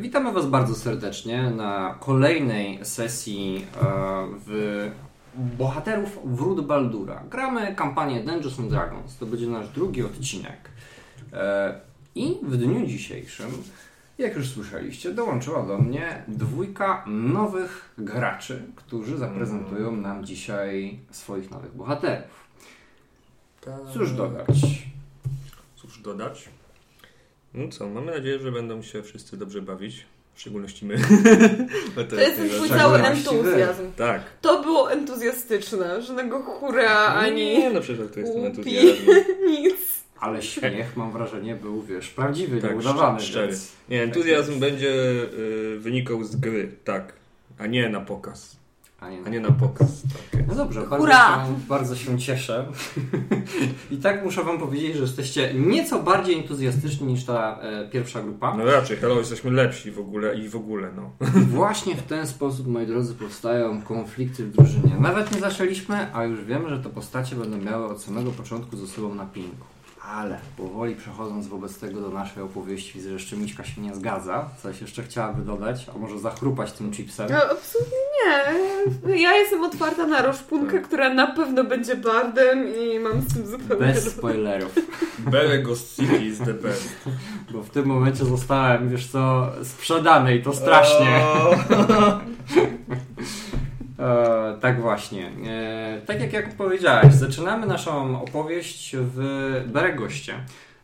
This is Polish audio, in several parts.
Witamy Was bardzo serdecznie na kolejnej sesji e, w Bohaterów Wrót Baldura. Gramy kampanię Dungeons and Dragons. To będzie nasz drugi odcinek. E, I w dniu dzisiejszym, jak już słyszeliście, dołączyła do mnie dwójka nowych graczy, którzy zaprezentują nam dzisiaj swoich nowych bohaterów. Cóż dodać? Cóż dodać? No co, mamy nadzieję, że będą się wszyscy dobrze bawić. W szczególności my. Bo To jest twój Tak, cały entuzjazm. Tak. To było entuzjastyczne, żadnego hura ani Nie, no przecież to jest entuzjazm. nic. Ale śmiech, mam wrażenie, był, wiesz, prawdziwy, Tak, nieudawany. szczery. Więc... Nie, entuzjazm będzie y, wynikał z gry, tak. A nie na pokaz. A nie, A nie na pokaz. Tak. No dobrze, bardzo się, bardzo się cieszę. I tak muszę Wam powiedzieć, że jesteście nieco bardziej entuzjastyczni niż ta e, pierwsza grupa. No raczej, hello, jesteśmy lepsi w ogóle i w ogóle, no. Właśnie w ten sposób, moi drodzy, powstają konflikty w drużynie. Nawet nie zaczęliśmy, a już wiemy, że te postacie będą miały od samego początku ze sobą na pinku. Ale powoli przechodząc wobec tego do naszej opowieści, jeszcze Mićka się nie zgadza. Coś jeszcze chciałaby dodać, a może zachrupać tym chipsem. No, absolutnie nie. Ja jestem otwarta na roszpunkę, Tak. która na pewno będzie bardem i mam z tym zupełnie... Bez spoilerów. Bere Ghost City is the best. Bo w tym momencie zostałem, wiesz co, sprzedany i to strasznie. E, tak właśnie. E, tak jak Jakub powiedziałeś, zaczynamy naszą opowieść w Beregoście.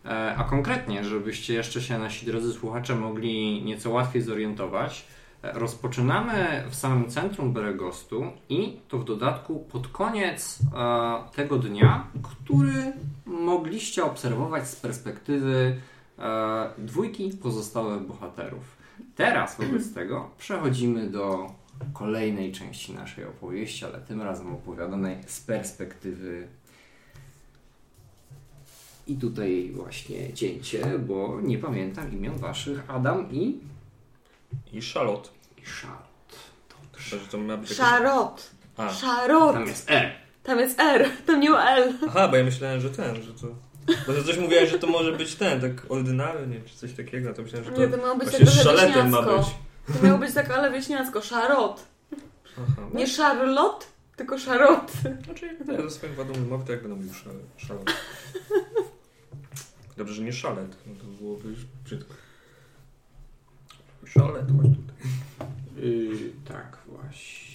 E, a konkretnie, żebyście jeszcze się nasi drodzy słuchacze mogli nieco łatwiej zorientować, e, rozpoczynamy w samym centrum Beregostu i to w dodatku pod koniec e, tego dnia, który mogliście obserwować z perspektywy e, dwójki pozostałych bohaterów. Teraz wobec tego przechodzimy do kolejnej części naszej opowieści, ale tym razem opowiadanej z perspektywy. I tutaj właśnie cięcie, bo nie pamiętam imion waszych Adam i, I Charlotte. i że to ma być jakieś- Szarot. A. Szarot. Tam jest E. Tam jest R, tam nie ma L. Aha, bo ja myślałem, że ten, że to... Bo to coś mówiłeś, że to może być ten, tak ordynarny, czy coś takiego, to myślałem, że to Nie, to miało być właśnie szaletem ma być. To miało być tak ale wieśniacko. Szarot. Aha, no. Nie Charlotte, tylko Szarot. Znaczy, nie, ze swoim wadą mowy, to jak będę mówił szalet. Dobrze, że nie szalet, no to byłoby brzydko. Szalet, chodź tutaj. Yy, tak, właśnie.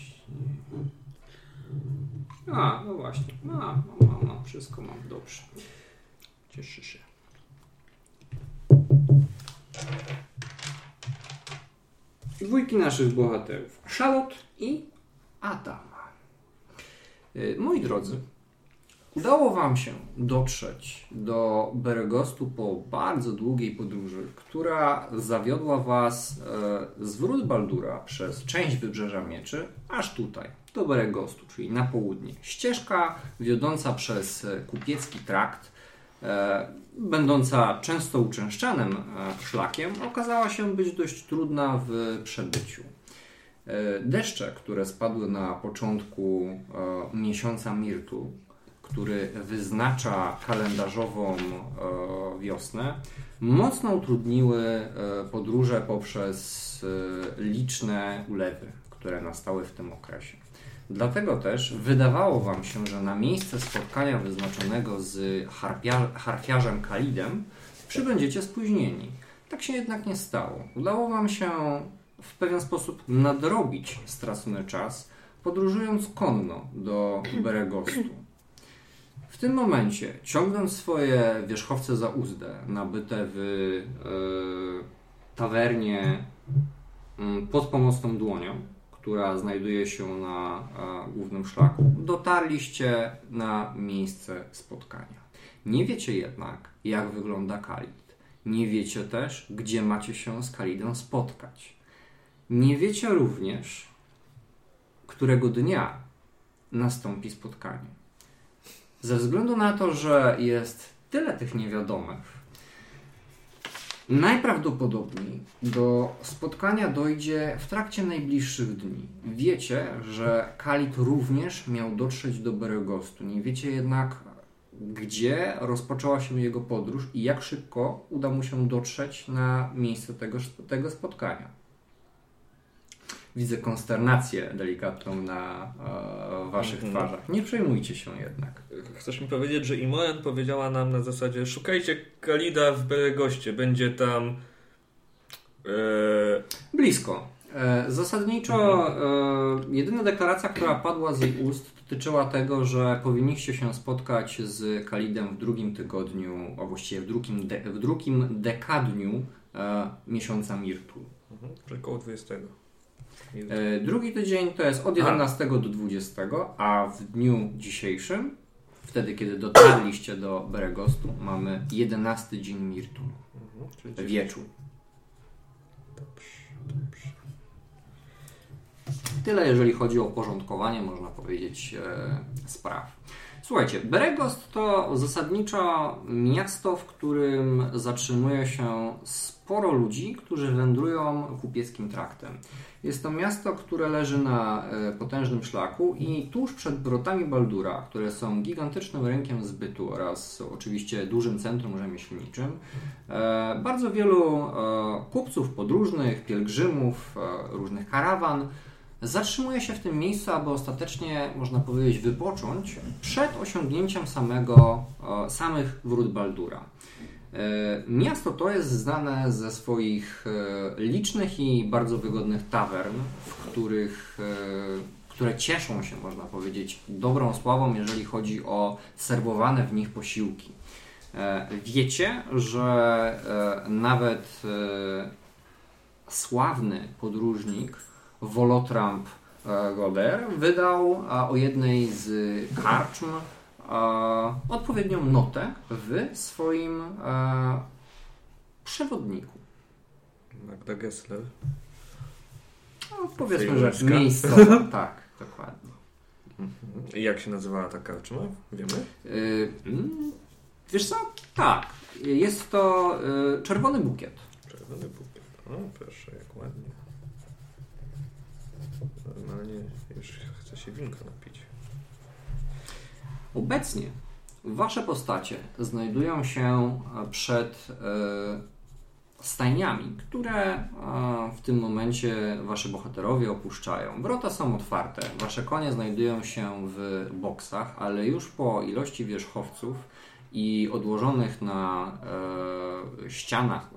A, no właśnie. Mam, mam, mam, mam wszystko mam dobrze. Cieszy się. Dwójki naszych bohaterów. Charlotte i Adama. Yy, Moi drodzy, udało Wam się dotrzeć do Beregostu po bardzo długiej podróży, która zawiodła Was e, z Wrót Baldura przez część Wybrzeża Mieczy, aż tutaj, do Beregostu, czyli na południe. Ścieżka wiodąca przez e, kupiecki trakt, e, będąca często uczęszczanym e, szlakiem, okazała się być dość trudna w przebyciu. E, Deszcze, które spadły na początku e, miesiąca Mirtu, który wyznacza kalendarzową e, wiosnę, mocno utrudniły e, podróże poprzez e, liczne ulewy, które nastały w tym okresie. Dlatego też wydawało Wam się, że na miejsce spotkania wyznaczonego z harpia, harfiarzem Kalidem przybędziecie spóźnieni. Tak się jednak nie stało. Udało Wam się w pewien sposób nadrobić stracony czas, podróżując konno do Beregostu. W tym momencie, ciągnąc swoje wierzchowce za uzdę, nabyte w e, tawernie mm, pod pomocną dłonią, która znajduje się na e, głównym szlaku, dotarliście na miejsce spotkania. Nie wiecie jednak, jak wygląda Kalid. Nie wiecie też, gdzie macie się z Kalidem spotkać. Nie wiecie również, którego dnia nastąpi spotkanie. Ze względu na to, że jest tyle tych niewiadomych, najprawdopodobniej do spotkania dojdzie w trakcie najbliższych dni. Wiecie, że Kalit również miał dotrzeć do Beregostu. Nie wiecie jednak, gdzie rozpoczęła się jego podróż i jak szybko uda mu się dotrzeć na miejsce tego, tego spotkania. Widzę konsternację delikatną na e, waszych Mhm. twarzach. Nie przejmujcie się jednak. Chcesz mi powiedzieć, że Imoen powiedziała nam na zasadzie szukajcie Kalida w Beregoście, będzie tam e, Blisko. E, Zasadniczo e, jedyna deklaracja, która padła z jej ust, dotyczyła tego, że powinniście się spotkać z Kalidem w drugim tygodniu, a właściwie w drugim, de, w drugim dekadniu e, miesiąca Mirtu. mhm, że koło 20. E, drugi tydzień to jest od 11 do 20, a w dniu dzisiejszym, wtedy kiedy dotarliście do Beregostu, mamy 11 dzień Mirtu, Mhm, czyli wieczór. Tyle, jeżeli chodzi o porządkowanie, można powiedzieć, e, spraw. Słuchajcie, Beregost to zasadniczo miasto, w którym zatrzymuje się sporo ludzi, którzy wędrują kupieckim traktem. Jest to miasto, które leży na e, potężnym szlaku i tuż przed wrotami Baldura, które są gigantycznym rynkiem zbytu oraz oczywiście dużym centrum rzemieślniczym, e, bardzo wielu e, kupców podróżnych, pielgrzymów, różnych karawan zatrzymuje się w tym miejscu, aby ostatecznie, można powiedzieć, wypocząć przed osiągnięciem samego, e, samych wrót Baldura. E, Miasto to jest znane ze swoich e, licznych i bardzo wygodnych tawern, w których, które cieszą się, można powiedzieć, dobrą sławą, jeżeli chodzi o serwowane w nich posiłki. Wiecie, że nawet sławny podróżnik Wolotramp e, Goder wydał o jednej z karczm odpowiednią notę w swoim e, przewodniku. Magda Gessler. No, powiedzmy, że miejscowa. tak, dokładnie. Mhm. I jak się nazywała ta karczma? Wiemy? Y, mm, wiesz co? Tak. Jest to czerwony bukiet. Czerwony bukiet. O, proszę, jak ładnie. Normalnie już chce się winko napić. Obecnie wasze postacie znajdują się e, przed e, stajniami, które e, w tym momencie wasze bohaterowie opuszczają. Wrota są otwarte, wasze konie znajdują się w boksach, ale już po ilości wierzchowców i odłożonych na e, ścianach,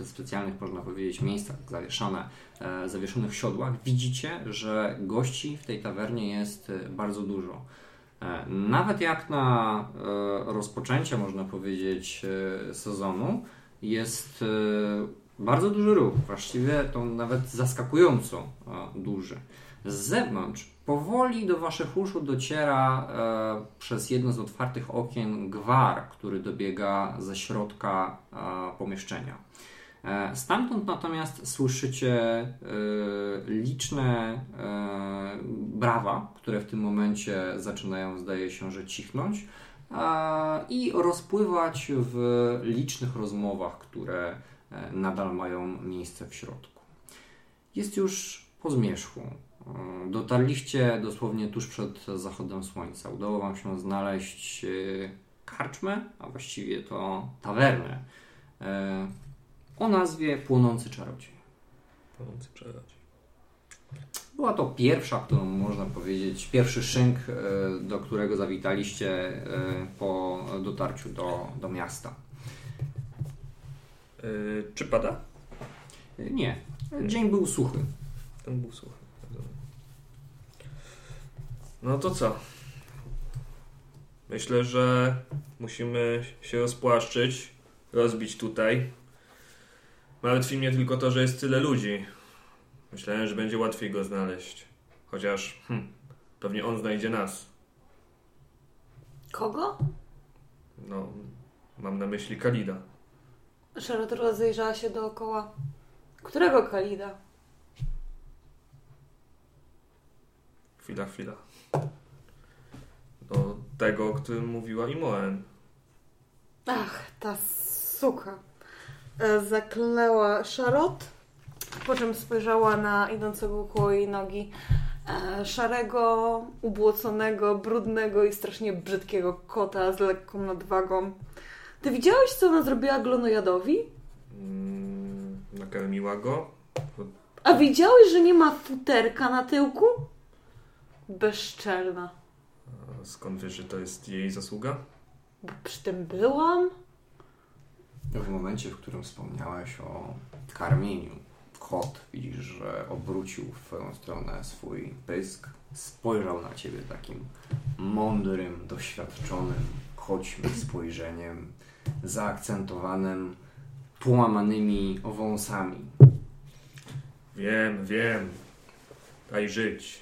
e, w specjalnych, można powiedzieć, miejscach zawieszone, e, zawieszonych siodłach, widzicie, że gości w tej tawernie jest e, bardzo dużo. E, Nawet jak na e, rozpoczęcie, można powiedzieć, e, sezonu, jest e, bardzo duży ruch. Właściwie to nawet zaskakująco e, duży. Z zewnątrz powoli do Waszych uszu dociera e, przez jedno z otwartych okien gwar, który dobiega ze środka e, pomieszczenia. E, Stamtąd natomiast słyszycie e, liczne e, brawa, które w tym momencie zaczynają, zdaje się, że cichnąć a, i rozpływać w licznych rozmowach, które e, nadal mają miejsce w środku. Jest już po zmierzchu. E, Dotarliście dosłownie tuż przed zachodem słońca. Udało Wam się znaleźć e, karczmę, a właściwie to tawernę e, o nazwie Płonący Czarodziej. Płonący czarodziej. Była to pierwsza, którą można powiedzieć, pierwszy szynk, e, do którego zawitaliście po dotarciu do, do miasta. Yy, czy pada? Nie, dzień był suchy. Ten był suchy. No to co? Myślę, że musimy się rozpłaszczyć, rozbić tutaj. Martwi mnie tylko to, że jest tyle ludzi. Myślałem, że będzie łatwiej go znaleźć. Chociaż hm, pewnie on znajdzie nas. Kogo? No, mam na myśli Kalida. Charlotte rozejrzała się dookoła. Którego Kalida? Chwila, chwila. No, tego, o którym mówiła Imoen. Ach, ta suka. E, Zaklęła Charlotte, po czym spojrzała na idącego koło jej nogi e, szarego, ubłoconego, brudnego i strasznie brzydkiego kota z lekką nadwagą. Ty widziałeś, co ona zrobiła glonojadowi? Mm, nakarmiła go. A widziałeś, że nie ma futerka na tyłku? Bezczelna. Skąd wiesz, że to jest jej zasługa? Bo przy tym byłam. W momencie, w którym wspomniałeś o karmieniu, kot widzisz, że obrócił w twoją stronę swój pysk, spojrzał na ciebie takim mądrym, doświadczonym, kocim spojrzeniem, zaakcentowanym połamanymi wąsami. Wiem, wiem. Daj żyć.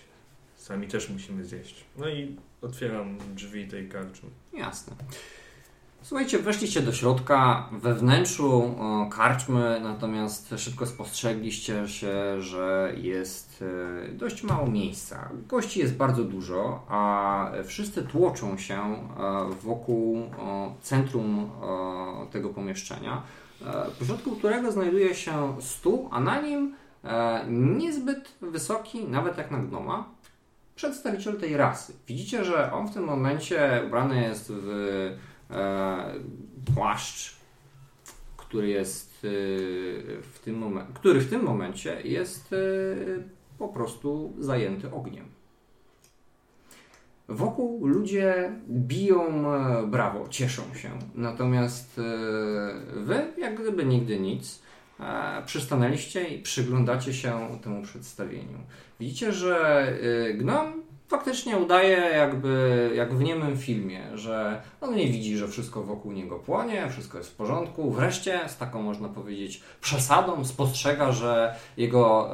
Sami też musimy zjeść. No i otwieram drzwi tej karczmy. Jasne. Słuchajcie, weszliście do środka, we wnętrzu karczmy, natomiast szybko spostrzegliście się, że jest e, dość mało miejsca. Gości jest bardzo dużo, a wszyscy tłoczą się e, wokół centrum tego pomieszczenia, e, w środku którego znajduje się stół, a na nim e, niezbyt wysoki, nawet jak na gnoma, przedstawiciel tej rasy. Widzicie, że on w tym momencie ubrany jest w e, płaszcz, który jest e, w tym momencie, który w tym momencie jest e, po prostu zajęty ogniem. Wokół ludzie biją e, brawo, cieszą się. Natomiast e, wy, jak gdyby nigdy nic, przystanęliście i przyglądacie się temu przedstawieniu. Widzicie, że y, gnom faktycznie udaje jakby jak w niemym filmie, że on nie widzi, że wszystko wokół niego płonie, wszystko jest w porządku. Wreszcie z taką można powiedzieć przesadą spostrzega, że jego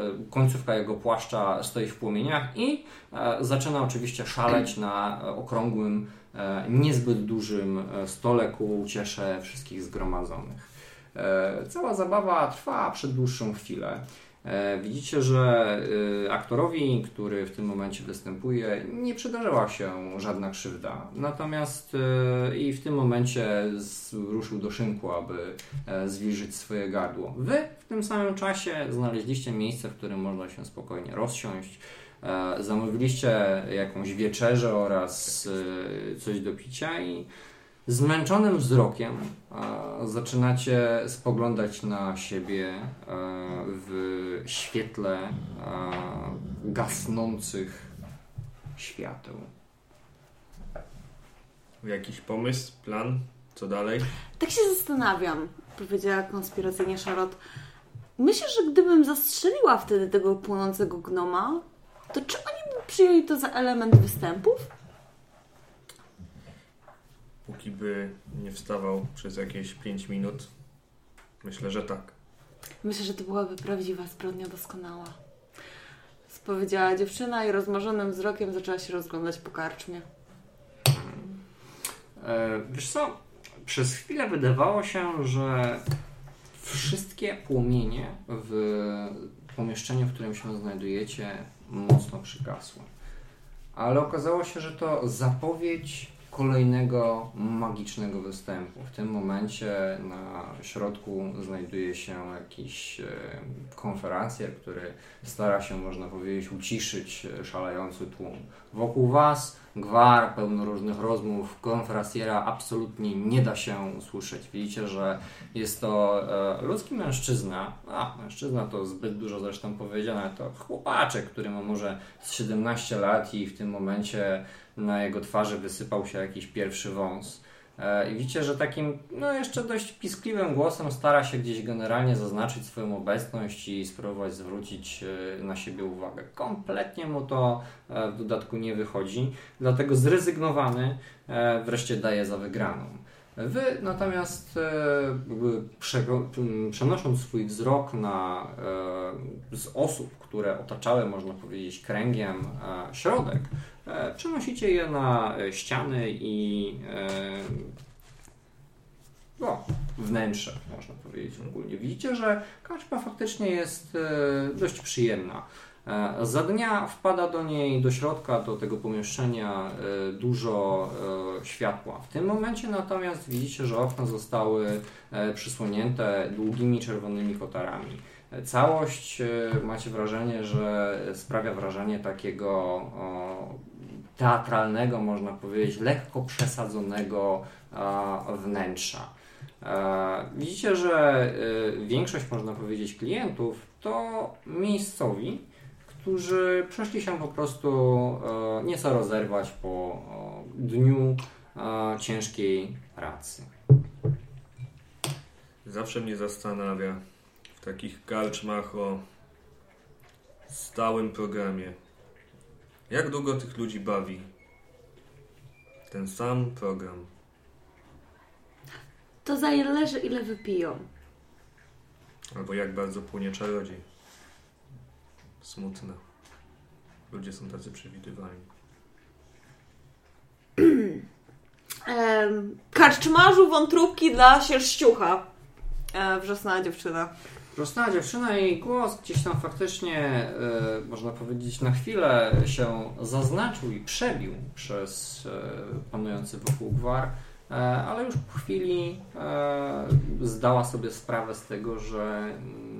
e, końcówka jego płaszcza stoi w płomieniach i e, zaczyna oczywiście szaleć na okrągłym, e, niezbyt dużym stole ku ciesze wszystkich zgromadzonych. E, Cała zabawa trwa przez dłuższą chwilę. E, Widzicie, że y, aktorowi, który w tym momencie występuje, nie przydarzyła się żadna krzywda. Natomiast i w tym momencie ruszył do szynku, aby e, zwilżyć swoje gardło. Wy w tym samym czasie znaleźliście miejsce, w którym można się spokojnie rozsiąść. E, Zamówiliście jakąś wieczerzę oraz coś do picia i zmęczonym wzrokiem e, zaczynacie spoglądać na siebie e, w świetle e, gasnących świateł. Jakiś pomysł, plan? Co dalej? Tak się zastanawiam, powiedziała konspiracyjnie Charlotte. Myślę, że gdybym zastrzeliła wtedy tego płonącego gnoma, to czy oni by przyjęli to za element występów? Póki by nie wstawał przez jakieś 5 minut, myślę, że tak. Myślę, że to byłaby prawdziwa zbrodnia doskonała. Spowiedziała dziewczyna i rozmarzonym wzrokiem zaczęła się rozglądać po karczmie. E, Wiesz co, przez chwilę wydawało się, że wszystkie płomienie w pomieszczeniu, w którym się znajdujecie, mocno przygasły. Ale okazało się, że to zapowiedź kolejnego magicznego występu. W tym momencie na środku znajduje się jakiś e, konferencjer, który stara się, można powiedzieć, uciszyć e, szalejący tłum. Wokół Was gwar, pełno różnych rozmów, konferencjera absolutnie nie da się usłyszeć. Widzicie, że jest to e, ludzki mężczyzna, a mężczyzna to zbyt dużo zresztą powiedziane, to chłopaczek, który ma może z 17 lat i w tym momencie na jego twarzy wysypał się jakiś pierwszy wąs. E, I widzicie, że takim, no jeszcze dość piskliwym głosem stara się gdzieś generalnie zaznaczyć swoją obecność i spróbować zwrócić e, na siebie uwagę. Kompletnie mu to e, w dodatku nie wychodzi, dlatego zrezygnowany wreszcie daje za wygraną. Wy natomiast e, przenosząc swój wzrok na e, z osób, które otaczały, można powiedzieć, kręgiem e, środek, przenosicie je na ściany i no, wnętrze, można powiedzieć ogólnie. Widzicie, że kaczpa faktycznie jest dość przyjemna. E, Za dnia wpada do niej, do środka, do tego pomieszczenia e, dużo e, światła. W tym momencie natomiast widzicie, że okna zostały przysłonięte długimi czerwonymi kotarami. Całość macie wrażenie, że sprawia wrażenie takiego teatralnego, można powiedzieć, lekko przesadzonego wnętrza. Widzicie, że większość, można powiedzieć, klientów to miejscowi, którzy przeszli się po prostu e, nieco rozerwać po e, dniu e, ciężkiej pracy. Zawsze mnie zastanawia w takich karczmach o stałym programie. Jak długo tych ludzi bawi? Ten sam program. To zależy ile wypiją. Albo jak bardzo płynie czarodziej. Smutne. Ludzie są tacy przewidywalni. Em, Karczmarzu wątróbki dla sierściucha. E, wrzosnęła dziewczyna. Rosnęła dziewczyna i głos gdzieś tam faktycznie, e, można powiedzieć, na chwilę się zaznaczył i przebił przez e, panujący wokół gwar, e, ale już po chwili zdała sobie sprawę z tego, że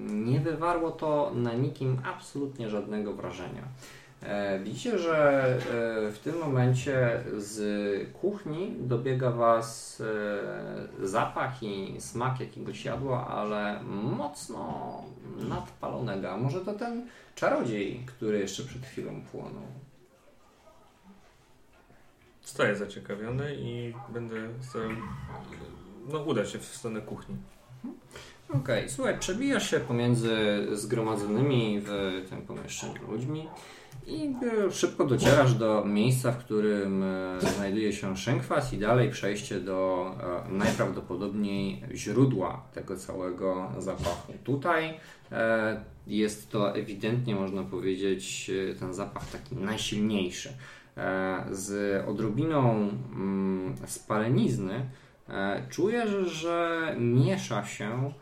nie wywarło to na nikim absolutnie żadnego wrażenia. E, Widzicie, że e, w tym momencie z kuchni dobiega Was e, zapach i smak jakiegoś jadła, ale mocno nadpalonego. A może to ten czarodziej, który jeszcze przed chwilą płonął. Staję zaciekawiony i będę starał no, udać się w stronę kuchni. Okej, słuchaj, przebijasz się pomiędzy zgromadzonymi w tym pomieszczeniu ludźmi i szybko docierasz do miejsca, w którym e, znajduje się szynkwas i dalej przejście do e, najprawdopodobniej źródła tego całego zapachu. Tutaj e, jest to ewidentnie, można powiedzieć, ten zapach taki najsilniejszy. Z odrobiną mm, spalenizny czujesz, że miesza się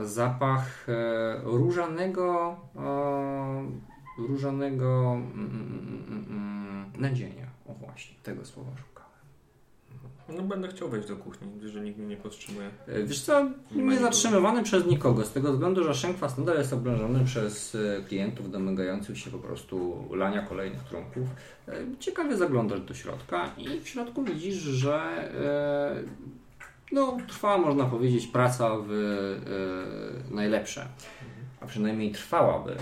zapach różanego, różanego mm, mm, nadzienia. O właśnie, tego słowa szukałem. No będę chciał wejść do kuchni, jeżeli nikt mnie nie powstrzymuje. E, Wiesz co, Nie zatrzymywany przez nikogo, z tego względu, że Szenkwas nadal jest oblężony przez e, klientów domagających się po prostu lania kolejnych trunków. E, Ciekawie zaglądasz do środka i w środku widzisz, że no, trwa, można powiedzieć, praca w e, najlepsze. A przynajmniej trwałaby,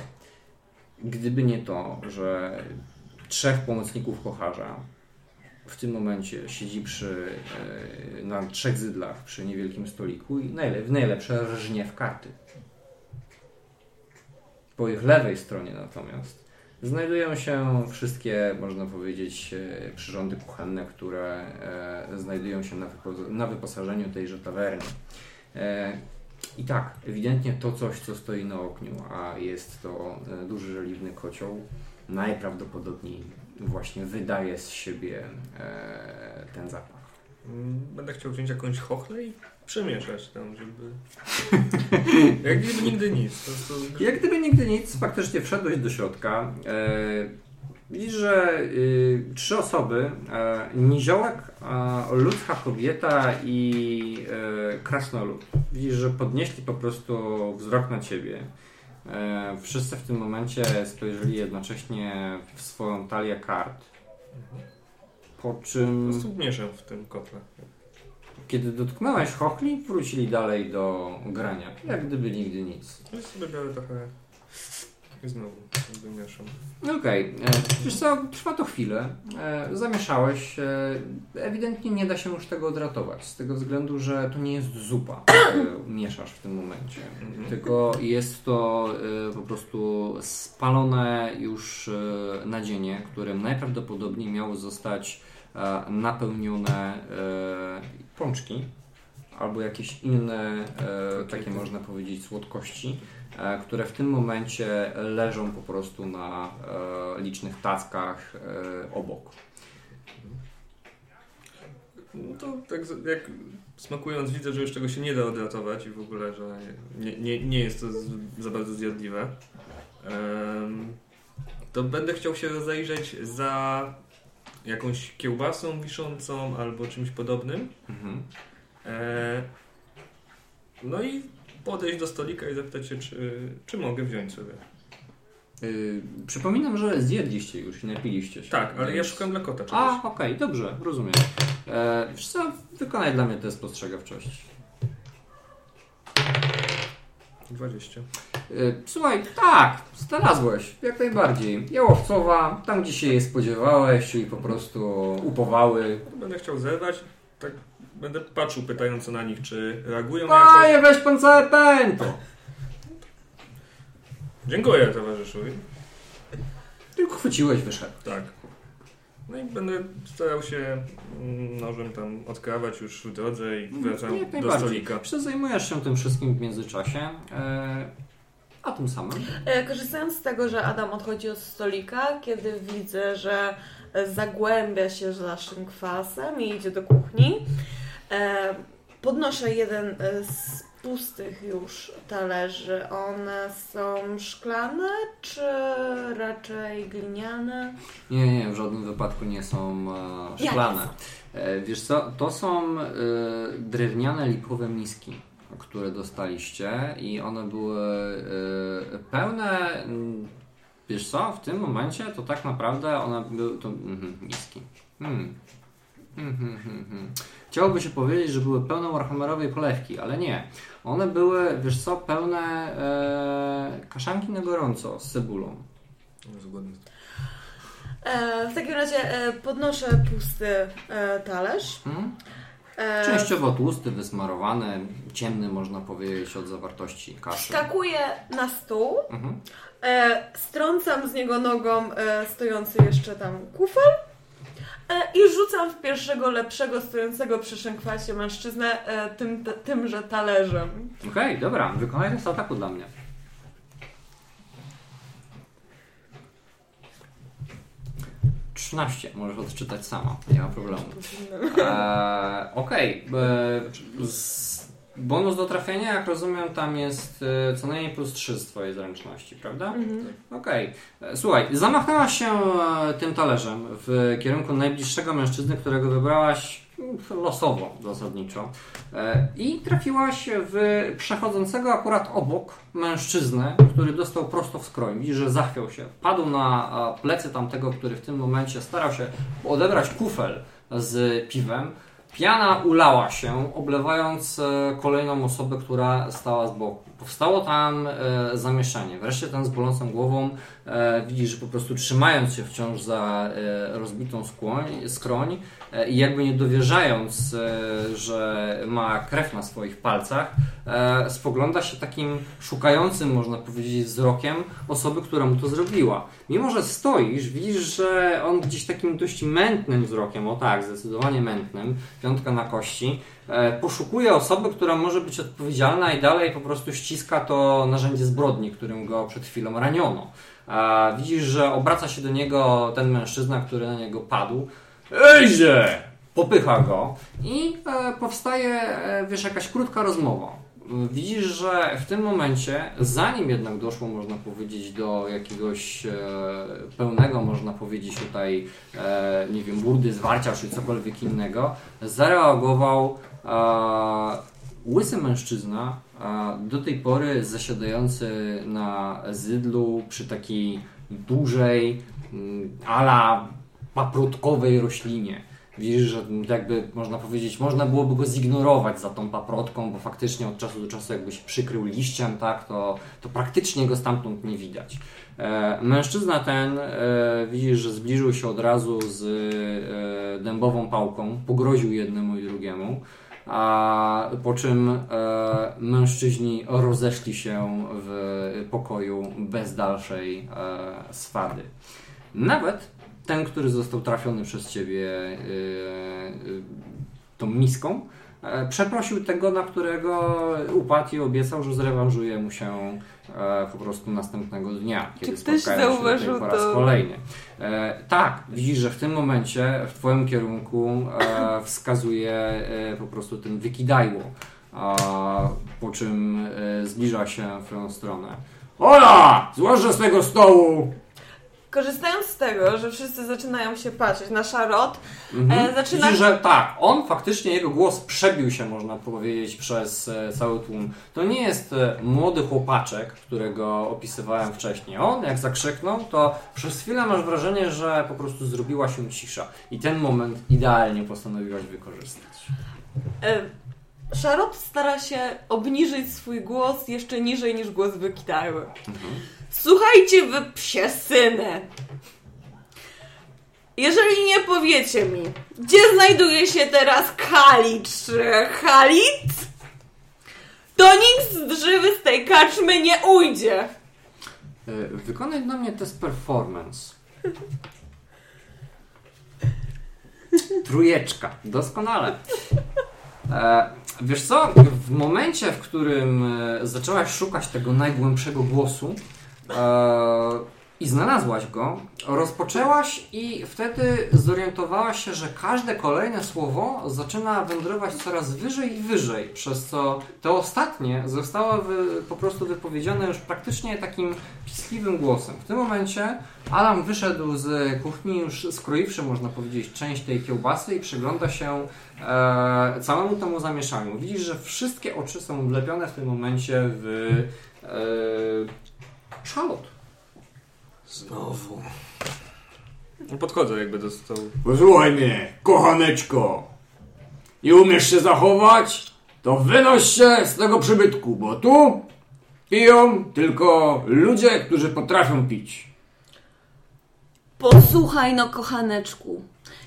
gdyby nie to, że trzech pomocników kocharza w tym momencie siedzi przy, e, na trzech zydlach przy niewielkim stoliku i najle, w najlepsze rżnie w karty. Po ich lewej stronie natomiast znajdują się wszystkie, można powiedzieć, e, przyrządy kuchenne, które e, znajdują się na, wypo- na wyposażeniu tejże tawerny. E, I tak, ewidentnie to coś, co stoi na ogniu, a jest to duży żeliwny kocioł, najprawdopodobniej właśnie wydaje z siebie ten zapach. Mm, Będę chciał wziąć jakąś chochlę i przemieszać tam, żeby... Jak gdyby nigdy nic. Po prostu... Jak gdyby nigdy nic, faktycznie wszedłeś do środka. E, widzisz, że y, trzy osoby, e, niziołek, ludzka kobieta i e, krasnolud. Widzisz, że podnieśli po prostu wzrok na ciebie. Wszyscy w tym momencie spojrzeli jednocześnie w swoją talię kart. Po Po czym, prostu mieszam w tym kotle. Kiedy dotknąłeś chochli, wrócili dalej do grania. Jak gdyby nigdy nic. No i sobie biorę trochę i znowu jakby mieszam. Okej, okay. wiesz co, trwa to chwilę. E, zamieszałeś. E, ewidentnie nie da się już tego odratować, z tego względu, że to nie jest zupa, e, mieszasz w tym momencie. Mhm. Tylko jest to e, po prostu spalone już e, nadzienie, którym najprawdopodobniej miało zostać e, napełnione e, pączki albo jakieś inne, e, takie można powiedzieć, słodkości e, które w tym momencie leżą po prostu na e, licznych tackach e, obok. No to tak jak smakując widzę, że już tego się nie da odratować i w ogóle, że nie, nie, nie jest to za bardzo zjadliwe. Em, to będę chciał się rozejrzeć za jakąś kiełbasą wiszącą albo czymś podobnym. Mhm. E, no i podejść do stolika i zapytać się, czy, czy mogę wziąć sobie. Yy, przypominam, że zjedliście już i napiliście się. Tak, ale ja Więc- szukam dla kota czegoś. A, okej, dobrze, rozumiem. E, wiesz co, wykonaj dla mnie test spostrzegawczości. 20. E, słuchaj, tak, znalazłeś, jak najbardziej. Jałowcowa, tam gdzie się je spodziewałeś, czyli po prostu upowały. Będę chciał zerwać, tak będę patrzył pytająco na nich, czy reagują na. Panie, weź pan całe pęto! Dziękuję towarzyszowi. Tylko chwyciłeś, wyszedł. Tak. No i będę starał się mm, nożem tam odkrawać już w drodze i wracam Mm, Jak do stolika. Przecież zajmujesz się tym wszystkim w międzyczasie. E, a tym samym E, Korzystając z tego, że Adam odchodzi od stolika, kiedy widzę, że zagłębia się za kwasem i idzie do kuchni, e, podnoszę jeden z pustych już talerzy. One są szklane, czy raczej gliniane? Nie, nie, w żadnym wypadku nie są e, szklane. E, wiesz co, to są e, drewniane lipowe miski, które dostaliście i one były pełne, mm, wiesz co, w tym momencie to tak naprawdę one były, to mhm, miski. Mhm, mhm. Chciałoby się powiedzieć, że były pełne warhammerowej polewki, ale nie. One były, wiesz co, pełne e, kaszanki na gorąco z cebulą. Zgodnie. E, w takim razie e, podnoszę pusty e, talerz. Hmm? E, Częściowo tłusty, wysmarowany, ciemny można powiedzieć od zawartości kaszy. Skakuję na stół, Mhm. e, strącam z niego nogą e, stojący jeszcze tam kufel i rzucam w pierwszego lepszego stojącego przy szękwasie mężczyznę e, tym, tymże talerzem. Okej, dobra, wykonaj test ataku dla mnie. Trzynaście, możesz odczytać sama, nie ma problemu. Eee, Okej, e, z- bonus do trafienia, jak rozumiem, tam jest e, co najmniej plus 3 z twojej zręczności, prawda? Mhm. Okej. E, Słuchaj, zamachnęłaś się e, tym talerzem w kierunku najbliższego mężczyzny, którego wybrałaś mm, losowo zasadniczo i trafiłaś w przechodzącego akurat obok mężczyznę, który dostał prosto w skroń. Widzisz, że zachwiał się. Padł na plecy tamtego, który w tym momencie starał się odebrać kufel z piwem. Piana ulała się, oblewając e, kolejną osobę, która stała z boku. Powstało tam e, zamieszanie. Wreszcie ten z bolącą głową e, widzi, że po prostu trzymając się wciąż za e, rozbitą skłoń, skroń e, i jakby nie dowierzając, e, że ma krew na swoich palcach, e, spogląda się takim szukającym, można powiedzieć, wzrokiem osoby, która mu to zrobiła. Mimo, że stoisz, widzisz, że on gdzieś takim dość mętnym wzrokiem, o tak, zdecydowanie mętnym, piątka na kości, poszukuje osoby, która może być odpowiedzialna i dalej po prostu ściska to narzędzie zbrodni, którym go przed chwilą raniono. A widzisz, że obraca się do niego ten mężczyzna, który na niego padł. Ejże! Popycha go i e, powstaje, e, wiesz, jakaś krótka rozmowa. Widzisz, że w tym momencie, zanim jednak doszło, można powiedzieć, do jakiegoś e, pełnego, można powiedzieć tutaj, e, nie wiem, burdy, zwarcia czy cokolwiek innego, zareagował e, łysy mężczyzna, do tej pory zasiadający na zydlu przy takiej dużej, mm, ala paprotkowej roślinie. Widzisz, że jakby można powiedzieć, można byłoby go zignorować za tą paprotką, bo faktycznie od czasu do czasu jakby się przykrył liściem, tak, to, to praktycznie go stamtąd nie widać. E, mężczyzna ten, e, widzisz, że zbliżył się od razu z e, dębową pałką, pogroził jednemu i drugiemu, a po czym e, mężczyźni rozeszli się w pokoju bez dalszej e, swady. Nawet ten, który został trafiony przez ciebie e, e, tą miską, przeprosił tego, na którego upadł i obiecał, że zrewanżuje mu się e, po prostu następnego dnia, kiedy ktoś spotkają się zauważył po raz to? kolejny. E, tak, widzisz, że w tym momencie w twoim kierunku e, wskazuje e, po prostu ten wykidajło, a, po czym e, zbliża się w twoją stronę. Ola! Złożę z tego stołu! Korzystając z tego, że wszyscy zaczynają się patrzeć na Charlotte, Mhm. e, zaczyna... Widzisz, że tak, on faktycznie, jego głos przebił się, można powiedzieć, przez e, cały tłum. To nie jest e, młody chłopaczek, którego opisywałem wcześniej. On, jak zakrzyknął, to przez chwilę masz wrażenie, że po prostu zrobiła się cisza. I ten moment idealnie postanowiłaś wykorzystać. E, Charlotte stara się obniżyć swój głos jeszcze niżej niż głos wykitarły. Słuchajcie wy psie syny. Jeżeli nie powiecie mi, gdzie znajduje się teraz Kali czy Halit, to nikt z drzywy z tej kaczmy nie ujdzie. E, Wykonaj dla mnie test performance. Trójeczka, doskonale. E, wiesz co, w momencie, w którym e, zaczęłaś szukać tego najgłębszego głosu i znalazłaś go, rozpoczęłaś i wtedy zorientowałaś się, że każde kolejne słowo zaczyna wędrować coraz wyżej i wyżej, przez co te ostatnie zostały wy, po prostu wypowiedziane już praktycznie takim piskliwym głosem. W tym momencie Adam wyszedł z kuchni już skroiwszy, można powiedzieć, część tej kiełbasy i przygląda się e, całemu temu zamieszaniu. Widzisz, że wszystkie oczy są wlepione w tym momencie w e, szalot. Znowu. No Podchodzę jakby do stołu. Posłuchaj mnie, kochaneczko. Nie umiesz się zachować? To wynoś się z tego przybytku, bo tu piją tylko ludzie, którzy potrafią pić. Posłuchaj no, kochaneczku.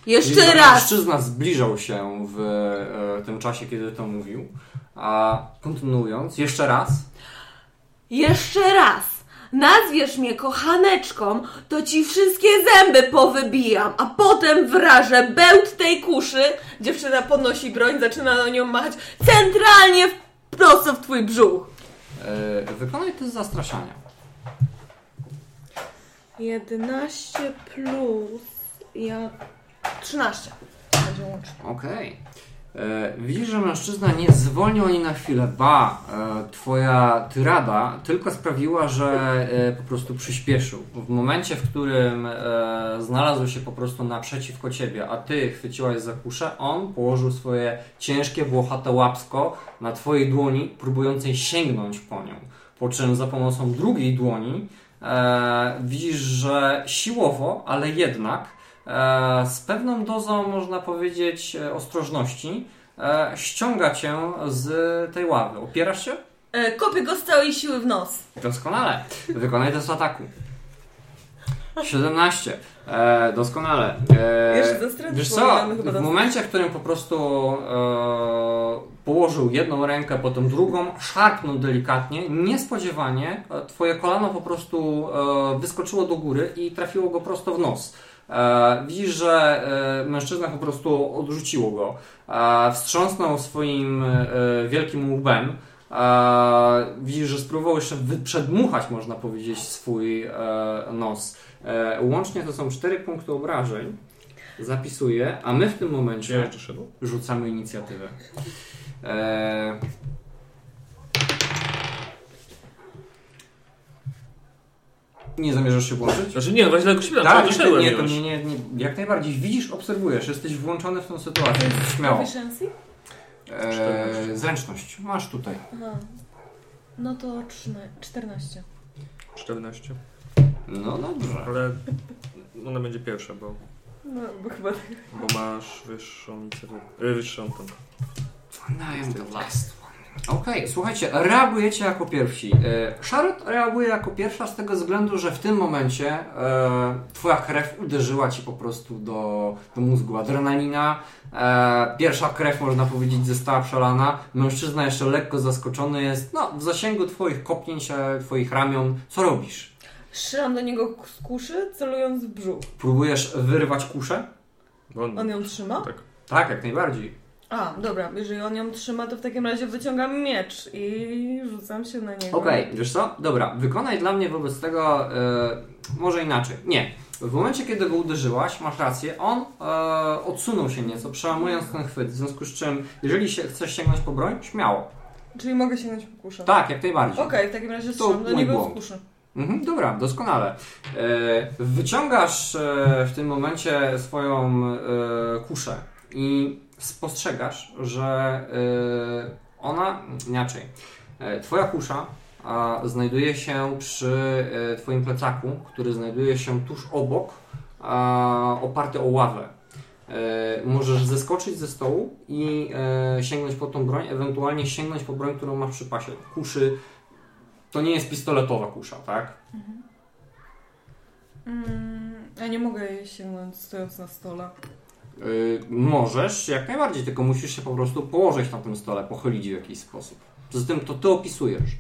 Jeszcze że raz. Mężczyzna zbliżał się w e, tym czasie, kiedy to mówił. A kontynuując, jeszcze raz. Jeszcze raz nazwiesz mnie kochaneczką, to ci wszystkie zęby powybijam, a potem wrażę bełt tej kuszy. Dziewczyna podnosi broń, zaczyna na nią machać centralnie prosto w twój brzuch. E, wykonaj test zastraszania. 11 plus ja 13. Będzie łącznie. Okej. E, Widzisz, że mężczyzna nie zwolnił ani na chwilę. Ba, e, twoja tyrada tylko sprawiła, że e, po prostu przyspieszył. W momencie, w którym e, znalazł się po prostu naprzeciwko ciebie, a ty chwyciłaś za kuszę, on położył swoje ciężkie, włochate łapsko na twojej dłoni, próbującej sięgnąć po nią. Po czym za pomocą drugiej dłoni e, widzisz, że siłowo, ale jednak e, z pewną dozą, można powiedzieć, e, ostrożności e, ściąga cię z tej ławy. Opierasz się? E, kopię go z całej siły w nos. Doskonale. Wykonaj test ataku. 17. E, doskonale. E, Jeszcze wiesz co, w momencie, w którym po prostu e, położył jedną rękę, potem drugą, szarpnął delikatnie, niespodziewanie e, twoje kolano po prostu e, wyskoczyło do góry i trafiło go prosto w nos. E, widzisz, że e, mężczyzna po prostu odrzuciło go. E, wstrząsnął swoim wielkim łbem. Widzisz, że spróbował jeszcze wy- przedmuchać, można powiedzieć, swój nos. Łącznie to są 4 punkty obrażeń. Zapisuję, a my w tym momencie rzucamy inicjatywę. Nie zamierzasz się włączyć? Znaczy nie, no właśnie tylko śpieram, Tak, to nie, szedłem nie, nie, nie, nie, jak najbardziej widzisz, obserwujesz, jesteś włączony w tą sytuację, śmiało. Proficiency? E, zręczność, masz tutaj. Aha. No to trzyna- 14. 14. No dobrze. Ale ona będzie pierwsza, bo, No, bo chyba bo masz wyższą inicjatywę. E, wyższą tą. I am the last Okej, słuchajcie, reagujecie jako pierwsi. E, Charlotte reaguje jako pierwsza z tego względu, że w tym momencie e, twoja krew uderzyła ci po prostu do, do mózgu. Adrenalina, e, pierwsza krew, można powiedzieć, została przelana. Mężczyzna jeszcze lekko zaskoczony jest, no, w zasięgu twoich kopnięć, e, twoich ramion. Co robisz? strzelam do niego z kuszy, celując w brzuch. Próbujesz wyrwać kuszę? On, On ją trzyma? Tak. Tak, jak najbardziej. A, dobra, jeżeli on ją trzyma, to w takim razie wyciągam miecz i rzucam się na niego. Okej, wiesz co? Dobra, wykonaj dla mnie wobec tego e, może inaczej. Nie. W momencie, kiedy go uderzyłaś, masz rację, on e, odsunął się nieco, przełamując ten chwyt. W związku z czym, jeżeli się, chcesz sięgnąć po broń, śmiało. Czyli mogę sięgnąć po kuszę. Tak, jak najbardziej. Okej, w takim razie strzelam do niego z kuszy. Mhm, dobra, doskonale. E, wyciągasz e, w tym momencie swoją e, kuszę i spostrzegasz, że e, ona, inaczej, e, twoja kusza znajduje się przy e, twoim plecaku, który znajduje się tuż obok, oparty o ławę. Możesz zeskoczyć ze stołu i sięgnąć po tą broń, ewentualnie sięgnąć po broń, którą masz przy pasie. Kuszy to nie jest pistoletowa kusza, tak? Mm, ja nie mogę jej sięgnąć stojąc na stole. Yy, możesz, jak najbardziej, tylko musisz się po prostu położyć na tym stole, pochylić w jakiś sposób. Poza tym to ty opisujesz.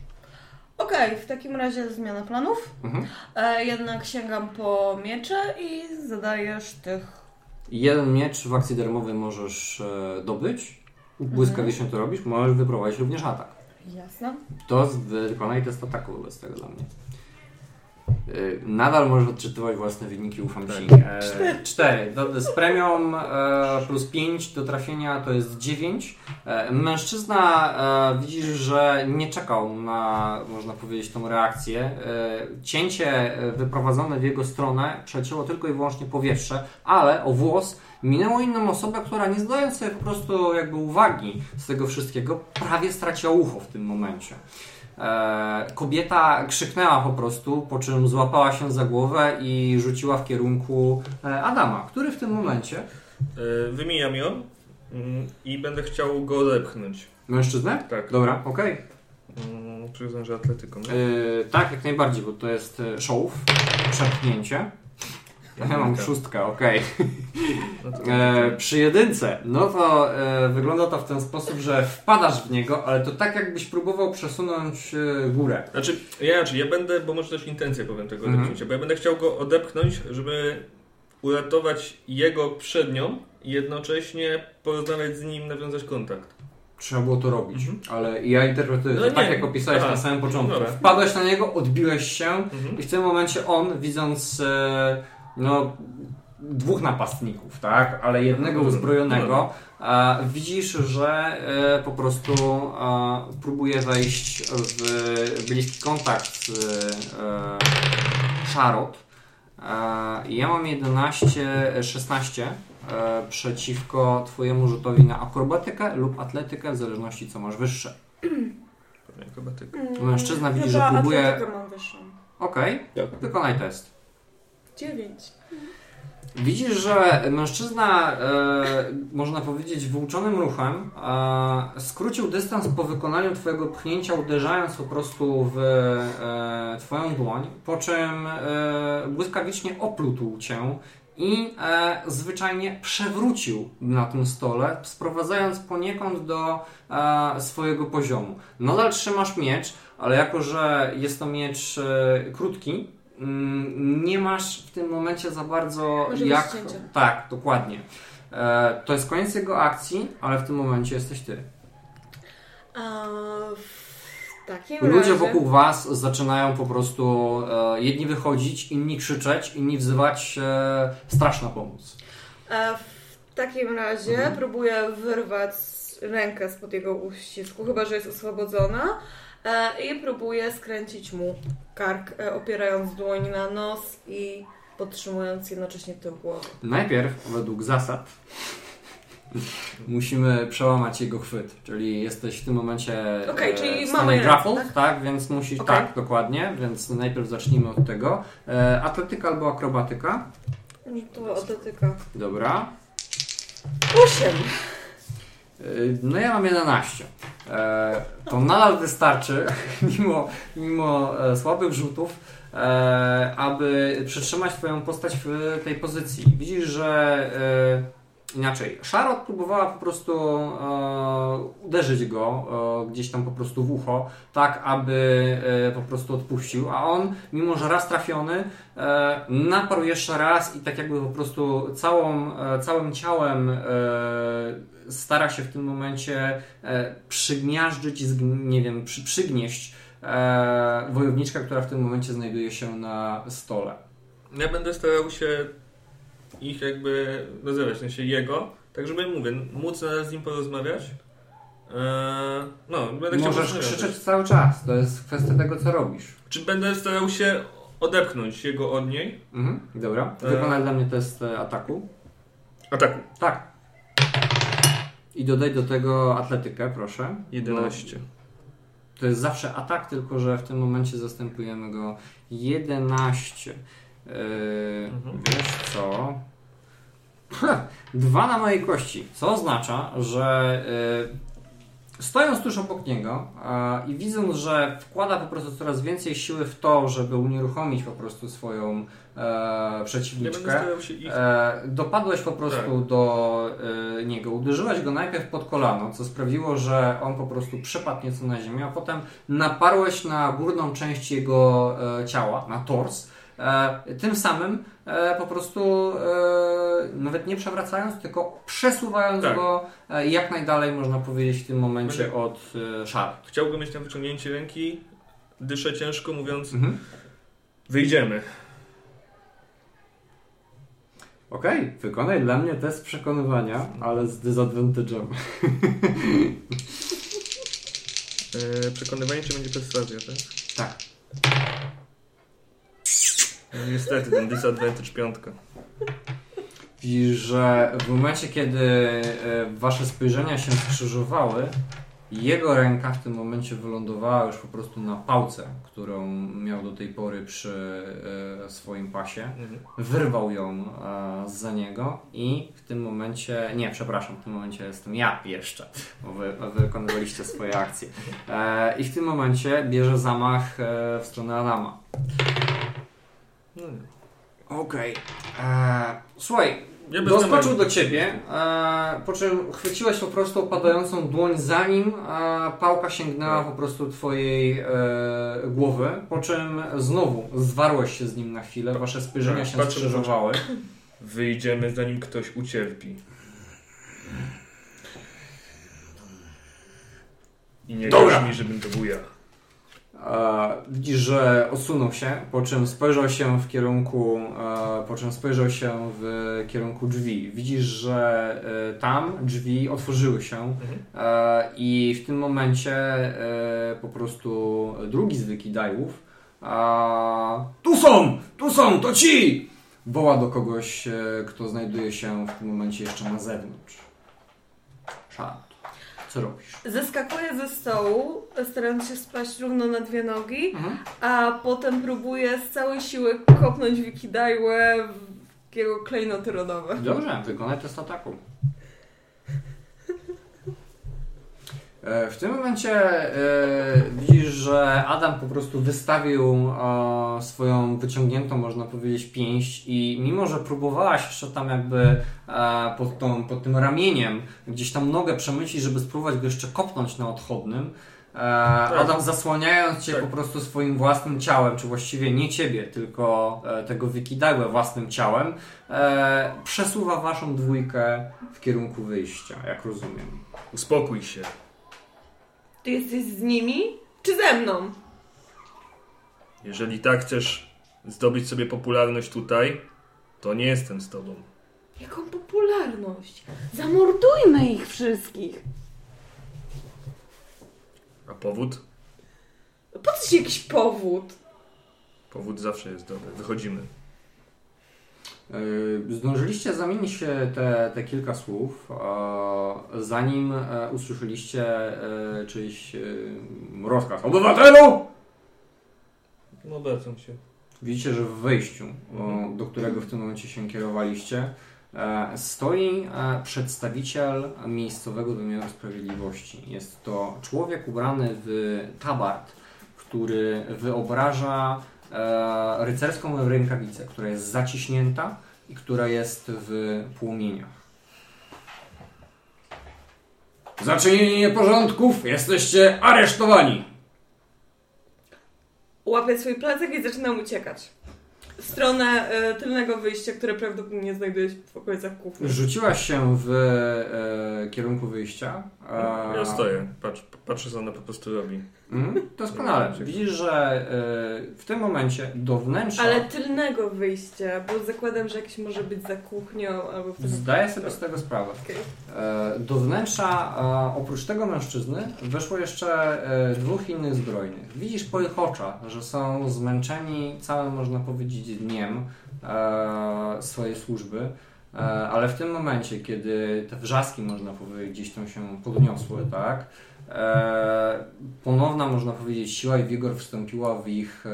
Okej, w takim razie zmiana planów. Mhm. E, jednak sięgam po miecze i zadajesz tych. Jeden miecz w akcji darmowej możesz e, dobyć. Błyskawicznie to robisz, możesz wyprowadzić również atak. Jasne. To z- wykonaj test ataku wobec tego dla mnie. Yy, Nadal możesz odczytywać własne wyniki, ufam Tak. ci. E, cztery. Do, z premią e, plus 5 do trafienia to jest 9. E, mężczyzna e, widzisz, że nie czekał na, można powiedzieć, tą reakcję. Cięcie wyprowadzone w jego stronę przecięło tylko i wyłącznie powietrze, ale o włos minęło inną osobę, która nie zdając sobie po prostu jakby uwagi z tego wszystkiego, prawie straciła ucho w tym momencie. E, kobieta krzyknęła po prostu, po czym złapała się za głowę i rzuciła w kierunku e, Adama, który w tym momencie. E, Wymijam ją mm, i będę chciał go odepchnąć. Mężczyznę? Tak. Dobra, okej. Mm, Przyznam, że atletyką. E, tak, jak najbardziej, bo to jest show, przepchnięcie. Ja mam szóstkę, okej. No to E, przy jedynce, no to e, wygląda to w ten sposób, że wpadasz w niego, ale to tak jakbyś próbował przesunąć e, górę. Znaczy, ja, znaczy, ja będę, bo może też intencję powiem tego Mhm. odepchnięcia, bo ja będę chciał go odepchnąć, żeby uratować jego przed nią i jednocześnie porozmawiać z nim, nawiązać kontakt. Trzeba było to robić, Mhm. ale ja interpretuję No tak, jak opisałeś Aha. na samym początku. Dobra. Wpadłeś na niego, odbiłeś się Mhm. i w tym momencie on, widząc e, no, dwóch napastników, tak, ale jednego Mhm. uzbrojonego, e, widzisz, że e, po prostu e, próbuje wejść w bliski kontakt z e, Charlotte. E, ja mam 11, 16 e, przeciwko Twojemu rzutowi na akrobatykę lub atletykę, w zależności co masz wyższe. Pewnie akrobatyka. Mężczyzna widzi, że próbuje- atletykę mam wyższą. Okej, wykonaj test. Dziewięć. Widzisz, że mężczyzna, e, można powiedzieć, wyuczonym ruchem e, skrócił dystans po wykonaniu Twojego pchnięcia, uderzając po prostu w e, Twoją dłoń, po czym e, błyskawicznie oplótł Cię i e, zwyczajnie przewrócił na tym stole, sprowadzając poniekąd do e, swojego poziomu. Nadal trzymasz miecz, ale jako, że jest to miecz krótki, nie masz w tym momencie za bardzo Możliwości jak. Tak, dokładnie. E, to jest koniec jego akcji, ale w tym momencie jesteś ty. A Ludzie razie... wokół was zaczynają po prostu e, jedni wychodzić, inni krzyczeć, inni wzywać e, straszna pomoc. E, w takim razie Mhm. próbuję wyrwać rękę spod jego uścisku, chyba że jest oswobodzona. E, I próbuję skręcić mu kark, e, opierając dłoń na nos i podtrzymując jednocześnie tył głowy. Najpierw, według zasad, musimy przełamać jego chwyt, czyli jesteś w tym momencie Okej, e, czyli w mamy tak? tak? Więc musisz, Okej. tak, dokładnie, więc najpierw zacznijmy od tego. E, atletyka albo akrobatyka, To atletyka. dobra. Osiem. Y, No ja mam 11. E, to nadal wystarczy, mimo, mimo e, słabych rzutów, e, aby przytrzymać Twoją postać w tej pozycji. Widzisz, że e, inaczej. Charlotte próbowała po prostu e, uderzyć go e, gdzieś tam po prostu w ucho, tak aby e, po prostu odpuścił, a on, mimo że raz trafiony, e, naparł jeszcze raz i tak jakby po prostu całą, e, całym ciałem e, stara się w tym momencie przygniażdżyć, nie wiem, przy, przygnieść wojowniczkę, która w tym momencie znajduje się na stole. Ja będę starał się ich jakby nazywać, w sensie jego, tak żeby, mówię, móc z nim porozmawiać. Eee, no, będę chciał Możesz krzyczeć cały czas, to jest kwestia tego, co robisz. Czy będę starał się odepchnąć jego od niej. Mhm, dobra. E. Wykonaj dla mnie test e, ataku. Ataku. Tak. I dodaj do tego atletykę, proszę. 11. To jest zawsze atak, tylko że w tym momencie zastępujemy go 11. Yy, Mhm. Wiesz co? Ha, Dwa na mojej kości, co oznacza, że yy, stojąc tuż obok niego a, i widząc, że wkłada po prostu coraz więcej siły w to, żeby unieruchomić po prostu swoją e, przeciwniczkę, ich... E, dopadłeś po prostu Tak. do e, niego, uderzyłeś go najpierw pod kolano, co sprawiło, że on po prostu przepadł nieco na ziemię, a potem naparłeś na górną część jego e, ciała, na tors. E, tym samym e, po prostu e, nawet nie przewracając, tylko przesuwając Tak. go jak najdalej, można powiedzieć, w tym momencie Będę- od e, szary. Chciałbym mieć na wyciągnięcie ręki. Dyszę ciężko, mówiąc, Mhm. wyjdziemy. Okej, wykonaj dla mnie test przekonywania, ale z disadvantage'em. Przekonywanie, czy będzie perswazja, tak? Tak. Niestety, ten disadvantage piątka. Widzisz, że w momencie, kiedy e, wasze spojrzenia się skrzyżowały, jego ręka w tym momencie wylądowała już po prostu na pałce, którą miał do tej pory przy e, swoim pasie. Mhm. Wyrwał ją e, za niego i w tym momencie, nie, przepraszam, w tym momencie jestem ja jeszcze, bo wy wykonywaliście swoje akcje. I w tym momencie bierze zamach w stronę Adama. No. Okej. E, Słuchaj, Ja Doskoczył do ciebie, e, po czym chwyciłeś po prostu opadającą dłoń zanim e, pałka sięgnęła po prostu twojej e, głowy, po czym znowu zwarłeś się z nim na chwilę, wasze spojrzenia Tak, się patrzę, skrzyżowały. Wyjdziemy zanim ktoś ucierpi. I nie Dobra. mi, żebym to był ja. Widzisz, że osunął się, po czym spojrzał się w kierunku, po czym spojrzał się w kierunku drzwi. Widzisz, że e, tam drzwi otworzyły się Mhm. i w tym momencie e, po prostu drugi z wykidajów Tu są! Tu są! To ci! woła do kogoś, e, kto znajduje się w tym momencie jeszcze na zewnątrz. Szat. Co robisz? Zeskakuję ze stołu, starając się spaść równo na dwie nogi, Mhm. a potem próbuję z całej siły kopnąć Wikidajłę w jego klejnoty rodowe. Dobrze, wykonaj test ataku. W tym momencie e, widzisz, że Adam po prostu wystawił e, swoją wyciągniętą, można powiedzieć, pięść i mimo, że próbowałaś jeszcze tam jakby e, pod, tą, pod tym ramieniem gdzieś tam nogę przemycić, żeby spróbować go jeszcze kopnąć na odchodnym, e, Adam zasłaniając cię Tak. po prostu swoim własnym ciałem, czy właściwie nie ciebie, tylko e, tego wykidajłę własnym ciałem, e, przesuwa waszą dwójkę w kierunku wyjścia, jak rozumiem. Uspokój się. Ty jesteś z nimi? Czy ze mną? Jeżeli tak chcesz zdobyć sobie popularność tutaj, to nie jestem z tobą. Jaką popularność? Zamordujmy ich wszystkich. A powód? Po co ci jakiś powód? Powód zawsze jest dobry. Wychodzimy. Yy, Zdążyliście zamienić się te, te kilka słów, zanim e, usłyszeliście e, czyjś e, rozkaz. Obywatelu! No obracam się. Widzicie, że w wejściu, do którego w tym momencie się kierowaliście, stoi przedstawiciel miejscowego wymiaru sprawiedliwości. Jest to człowiek ubrany w tabard, który wyobraża e, rycerską rękawicę, która jest zaciśnięta i która jest w płomieniach. Za czynienie nieporządków jesteście aresztowani. Łapię swój plecak i zaczynam uciekać. W stronę e, tylnego wyjścia, które prawdopodobnie znajduje się w okolicach kuchni. Rzuciłaś się w e, kierunku wyjścia. e, Ja stoję. Patrz, patrzę co ona po prostu robi. Mhm, doskonale. Widzisz, że y, w tym momencie do wnętrza... Ale tylnego wyjścia, bo zakładam, że jakiś może być za kuchnią albo w. Zdaję sobie z tego sprawę. Okej. E, Do wnętrza, oprócz tego mężczyzny, weszło jeszcze e, dwóch innych zbrojnych. Widzisz po ich oczach, że są zmęczeni całym, można powiedzieć, dniem swojej służby, ale w tym momencie, kiedy te wrzaski, można powiedzieć, gdzieś tam się podniosły, tak, e, ponowna, można powiedzieć, siła i wigor wstąpiła w ich e,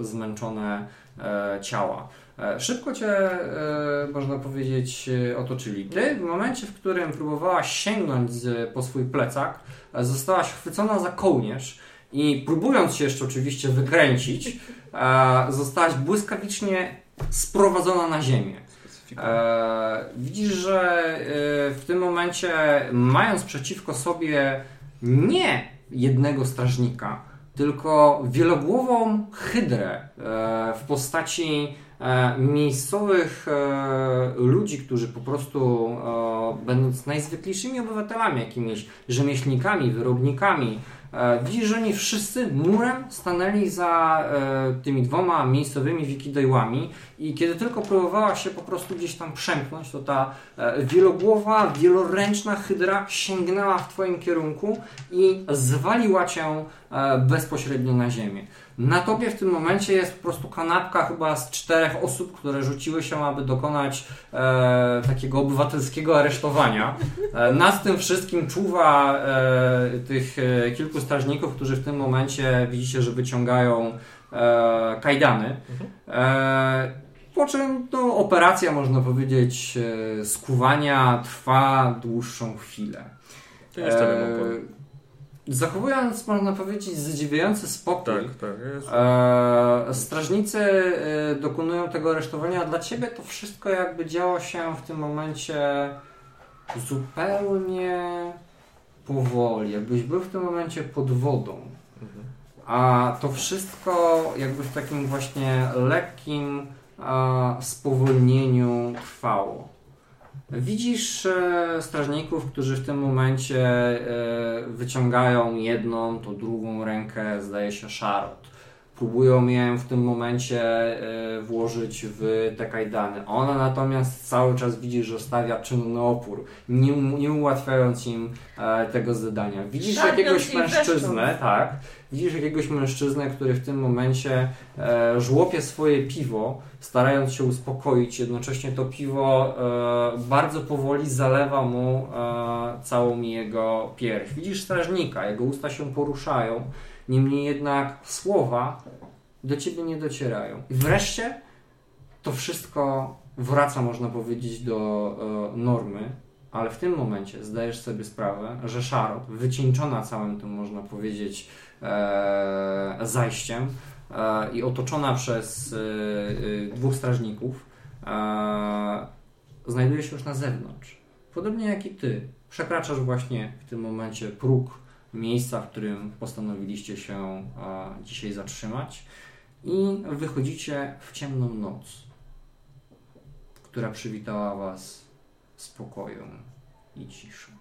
e, zmęczone e, ciała. E, Szybko cię, e, można powiedzieć, otoczyli. Ty, w momencie, w którym próbowałaś sięgnąć z, po swój plecak, zostałaś chwycona za kołnierz i próbując się jeszcze oczywiście wykręcić, zostałaś błyskawicznie sprowadzona na ziemię. E, widzisz, że e, w tym momencie, mając przeciwko sobie nie jednego strażnika, tylko wielogłową hydrę e, w postaci e, miejscowych ludzi, którzy po prostu, będąc najzwyklejszymi obywatelami, jakimiś rzemieślnikami, wyrobnikami, widzisz, że oni wszyscy murem stanęli za e, tymi dwoma miejscowymi wikidejłami i kiedy tylko próbowała się po prostu gdzieś tam przemknąć, to ta e, wielogłowa, wieloręczna hydra sięgnęła w Twoim kierunku i zwaliła Cię e, bezpośrednio na ziemię. Na tobie w tym momencie jest po prostu kanapka chyba z czterech osób, które rzuciły się, aby dokonać e, takiego obywatelskiego aresztowania. E, nad tym wszystkim czuwa e, tych e, kilku strażników, którzy w tym momencie widzicie, że wyciągają e, kajdany. E, po czym no, operacja, można powiedzieć, skuwania trwa dłuższą chwilę. To E, oporu. Zachowując, można powiedzieć, zadziwiający spokój, Tak, tak. Jest. e, strażnicy e, dokonują tego aresztowania, a dla ciebie to wszystko jakby działo się w tym momencie zupełnie powoli, jakbyś był w tym momencie pod wodą. Mhm. A to wszystko jakby w takim właśnie lekkim e, spowolnieniu trwało. Widzisz e, strażników, którzy w tym momencie e, wyciągają jedną, to drugą rękę, zdaje się, szarot. Próbują ją w tym momencie e, włożyć w te kajdany. Ona natomiast cały czas widzi, że stawia czynny opór, nie, nie ułatwiając im e, tego zadania. Widzisz Szarpiąc jakiegoś mężczyznę, tak, widzisz jakiegoś mężczyznę, który w tym momencie e, żłopie swoje piwo, starając się uspokoić. Jednocześnie to piwo bardzo powoli zalewa mu całą jego pierś. Widzisz strażnika, jego usta się poruszają, niemniej jednak słowa do ciebie nie docierają. I wreszcie to wszystko wraca, można powiedzieć, do e, normy. Ale w tym momencie zdajesz sobie sprawę, że Szarot, wycieńczona całym tym, można powiedzieć, e, zajściem e, i otoczona przez e, e, dwóch strażników, e, znajduje się już na zewnątrz. Podobnie jak i ty. Przekraczasz właśnie w tym momencie próg miejsca, w którym postanowiliście się dzisiaj zatrzymać i wychodzicie w ciemną noc, która przywitała Was spokojem i ciszą.